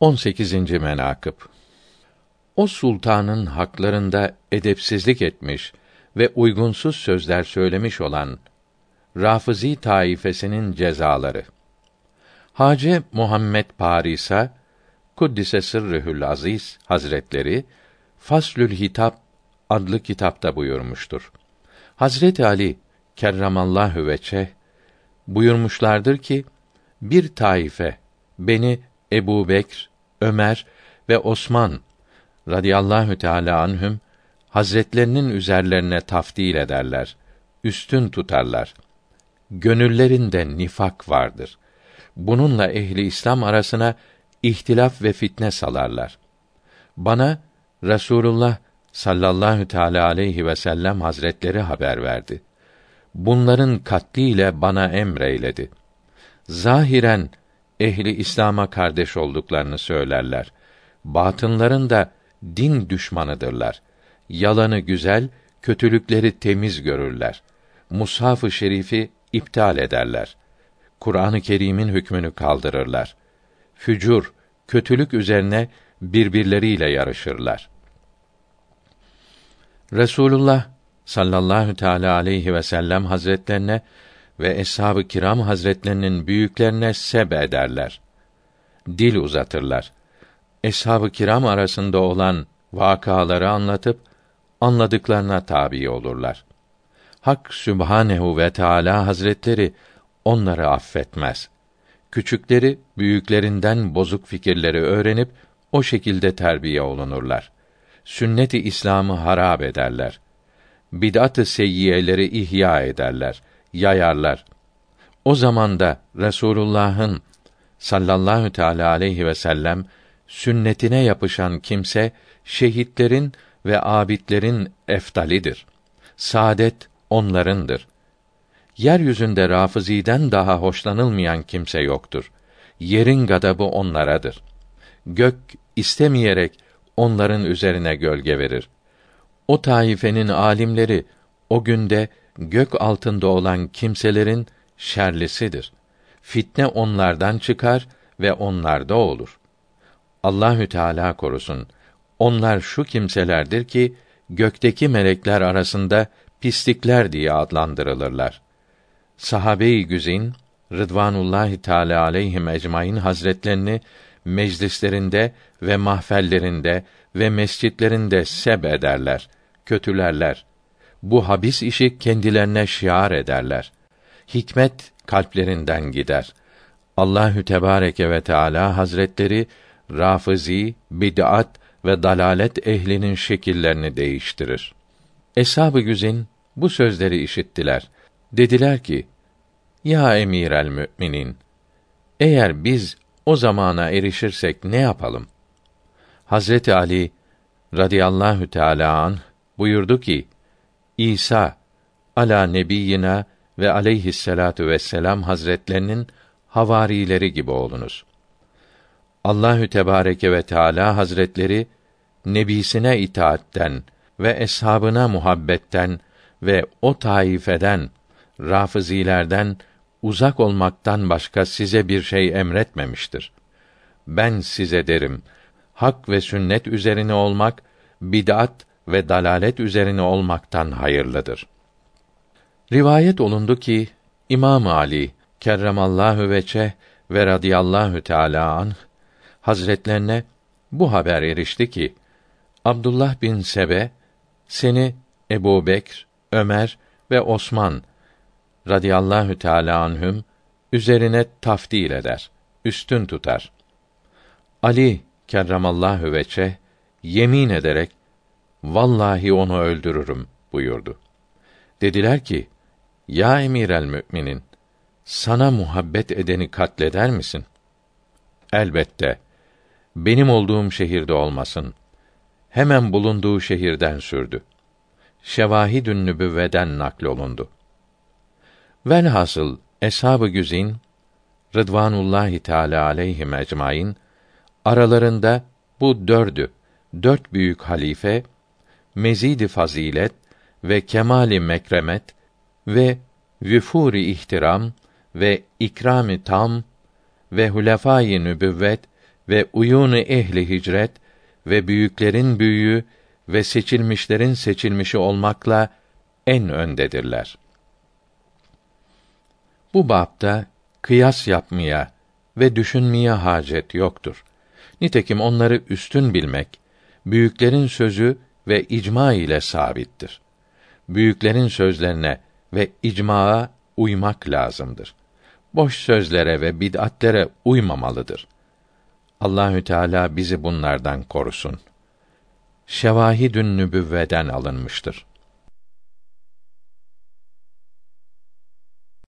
18. menakıb O sultanın haklarında edepsizlik etmiş ve uygunsuz sözler söylemiş olan Rafizi taifesinin cezaları. Hace Muhammed Parisa Kuddise Sırrühül Aziz Hazretleri Faslül Hitap adlı kitapta buyurmuştur. Hazreti Ali kerramallahu veçe buyurmuşlardır ki bir taife beni Ebu Bekr, Ömer ve Osman radıyallahu teâlâ anhüm hazretlerinin üzerlerine tafdil ederler, üstün tutarlar. Gönüllerinde nifak vardır. Bununla ehli İslam arasına ihtilaf ve fitne salarlar. Bana Rasulullah sallallahu teala aleyhi ve sellem hazretleri haber verdi. Bunların katliyle bana emreyledi. Zahiren ehli İslam'a kardeş olduklarını söylerler. Batınların da din düşmanıdırlar. Yalanı güzel, kötülükleri temiz görürler. Mushaf-ı Şerif'i iptal ederler. Kur'an-ı Kerim'in hükmünü kaldırırlar. Fücur, kötülük üzerine birbirleriyle yarışırlar. Resulullah sallallahu teala aleyhi ve sellem hazretlerine ve eshab-ı kiram hazretlerinin büyüklerine seb ederler. Dil uzatırlar. Eshab-ı kiram arasında olan vakaları anlatıp anladıklarına tabi olurlar. Hak Sübhanehu ve Teala Hazretleri onları affetmez. Küçükleri büyüklerinden bozuk fikirleri öğrenip o şekilde terbiye olunurlar. Sünnet-i İslam'ı harap ederler. Bid'at-ı seyyiyeleri ihya ederler, yayarlar. O zamanda Resulullah'ın sallallahu teala aleyhi ve sellem sünnetine yapışan kimse şehitlerin ve abidlerin eftalidir. Saadet onlarındır. Yeryüzünde Rafızî'den daha hoşlanılmayan kimse yoktur. Yerin gadabı onlaradır. Gök istemeyerek onların üzerine gölge verir. O taifenin alimleri o günde gök altında olan kimselerin şerlisidir. Fitne onlardan çıkar ve onlarda olur. Allahü Teala korusun. Onlar şu kimselerdir ki gökteki melekler arasında pislikler diye adlandırılırlar. Sahabe-i güzin Rıdvanullahi Teala aleyhim ecmaîn hazretlerini meclislerinde ve mahfellerinde ve mescitlerinde seb ederler, kötülerler. Bu habis işi kendilerine şiar ederler. Hikmet kalplerinden gider. Allahü Tebareke ve Teala Hazretleri Rafizi, bid'at ve dalalet ehlinin şekillerini değiştirir. Eshab-ı güzin bu sözleri işittiler. Dediler ki: Ya emir el müminin, eğer biz o zamana erişirsek ne yapalım? Hazreti Ali radıyallahu teala an buyurdu ki: İsa ala nebiyina ve aleyhisselatu vesselam hazretlerinin havarileri gibi olunuz. Allahü Tebareke ve Teala Hazretleri nebisine itaatten ve eshabına muhabbetten ve o taifeden rafizilerden uzak olmaktan başka size bir şey emretmemiştir. Ben size derim, hak ve sünnet üzerine olmak, bid'at ve dalalet üzerine olmaktan hayırlıdır. Rivayet olundu ki İmam Ali kerremallahu veçe ve radıyallahu teala anh hazretlerine bu haber erişti ki Abdullah bin Sebe seni Ebu Bekr, Ömer ve Osman radıyallahu teala anhüm üzerine tafdil eder, üstün tutar. Ali kerramallahu veçe yemin ederek vallahi onu öldürürüm buyurdu. Dediler ki: Ya emir el müminin sana muhabbet edeni katleder misin? Elbette benim olduğum şehirde olmasın. Hemen bulunduğu şehirden sürdü. Şevahidün nübüvveden naklolundu. Velhasıl eshab-ı güzin Rıdvanullahi Teala aleyhim ecmaîn aralarında bu dördü dört büyük halife mezidi fazilet ve kemali mekremet ve vüfuri ihtiram ve ikrami tam ve hulefâ-i nübüvvet ve uyunu ehli hicret ve büyüklerin büyüğü ve seçilmişlerin seçilmişi olmakla en öndedirler. Bu bapta kıyas yapmaya ve düşünmeye hacet yoktur. Nitekim onları üstün bilmek, büyüklerin sözü ve icma ile sabittir. Büyüklerin sözlerine ve icmaa uymak lazımdır. Boş sözlere ve bid'atlere uymamalıdır. Allahü Teala bizi bunlardan korusun. Şevahidün nübüvveden alınmıştır.